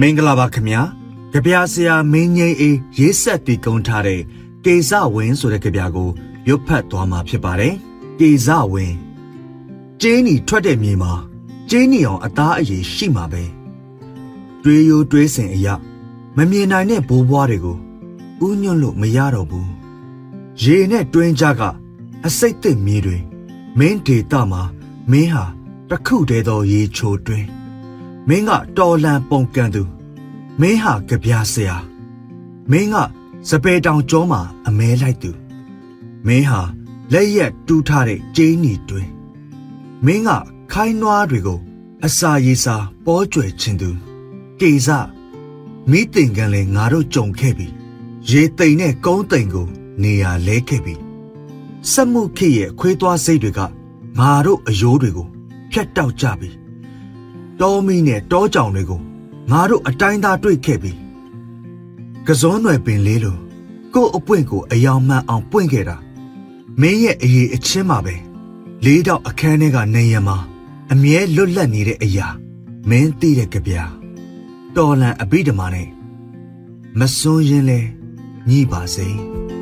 မင်္ဂလာပါခင်ဗျာကြပြဆရာမင်းငိမ့်အေးရေးဆက်တည်ကုန်းထားတဲ့ကေဇဝင်းဆိုတဲ့ကြပြကိုရွတ်ဖတ်သွားမှာဖြစ်ပါတယ်ကေဇဝင်းကျင်းနီထွက်တဲ့မြေမှာကျင်းနီအောင်အသားအရည်ရှိမှာပဲတွေးရိုးတွေးစင်အရာမမြင်နိုင်တဲ့ဘိုးဘွားတွေကိုဥညွန့်လို့မရတော့ဘူးရေနဲ့တွင်းကြကအစိတ်သစ်မြေတွေမင်းဒေတာမှာမင်းဟာတခုတည်းသောရေချိုတွင်း မင်းကတော်လန်ပုံကန်သူမင်းဟာကြပြားဆရာမင်းကစပယ်တောင်ကျောမှာအမဲလိုက်သူမင်းဟာလက်ရက်တူးထားတဲ့ကျင်းနီတွင်မင်းကခိုင်းနွားတွေကိုအစာရေစာပေါ်ကျွယ်ခြင်းသူကေစမိတင်ကန်လေငါတို့ကြုံခဲ့ပြီရေတိမ်နဲ့ကုန်းတိမ်ကို နေရာလဲခဲ့ပြီစက်မှုခေရဲ့ခွေးသွားစိတ်တွေကငါတို့အယိုးတွေကိုဖြတ်တောက်ကြပြီ တောမီနဲ့တောကြောင်တွေကိုငါတို့အတိုင်းသားတွေ့ခဲ့ပြီကစုံးွယ်ပင်လေးလိုကို့အပွင့်ကိုအယောင်မှန်အောင်ပွင့်ခဲ့တာမင်းရဲ့အရေးအချင်းမှာပဲလေးတော့အခန်းထဲကနေရမှာအမြဲလွတ်လပ်နေတဲ့အရာမင်းသိတဲ့ကြပြတော်လန်အဘိဓမ္မာနဲ့မစွန်းရင်လဲညှိပါစေ။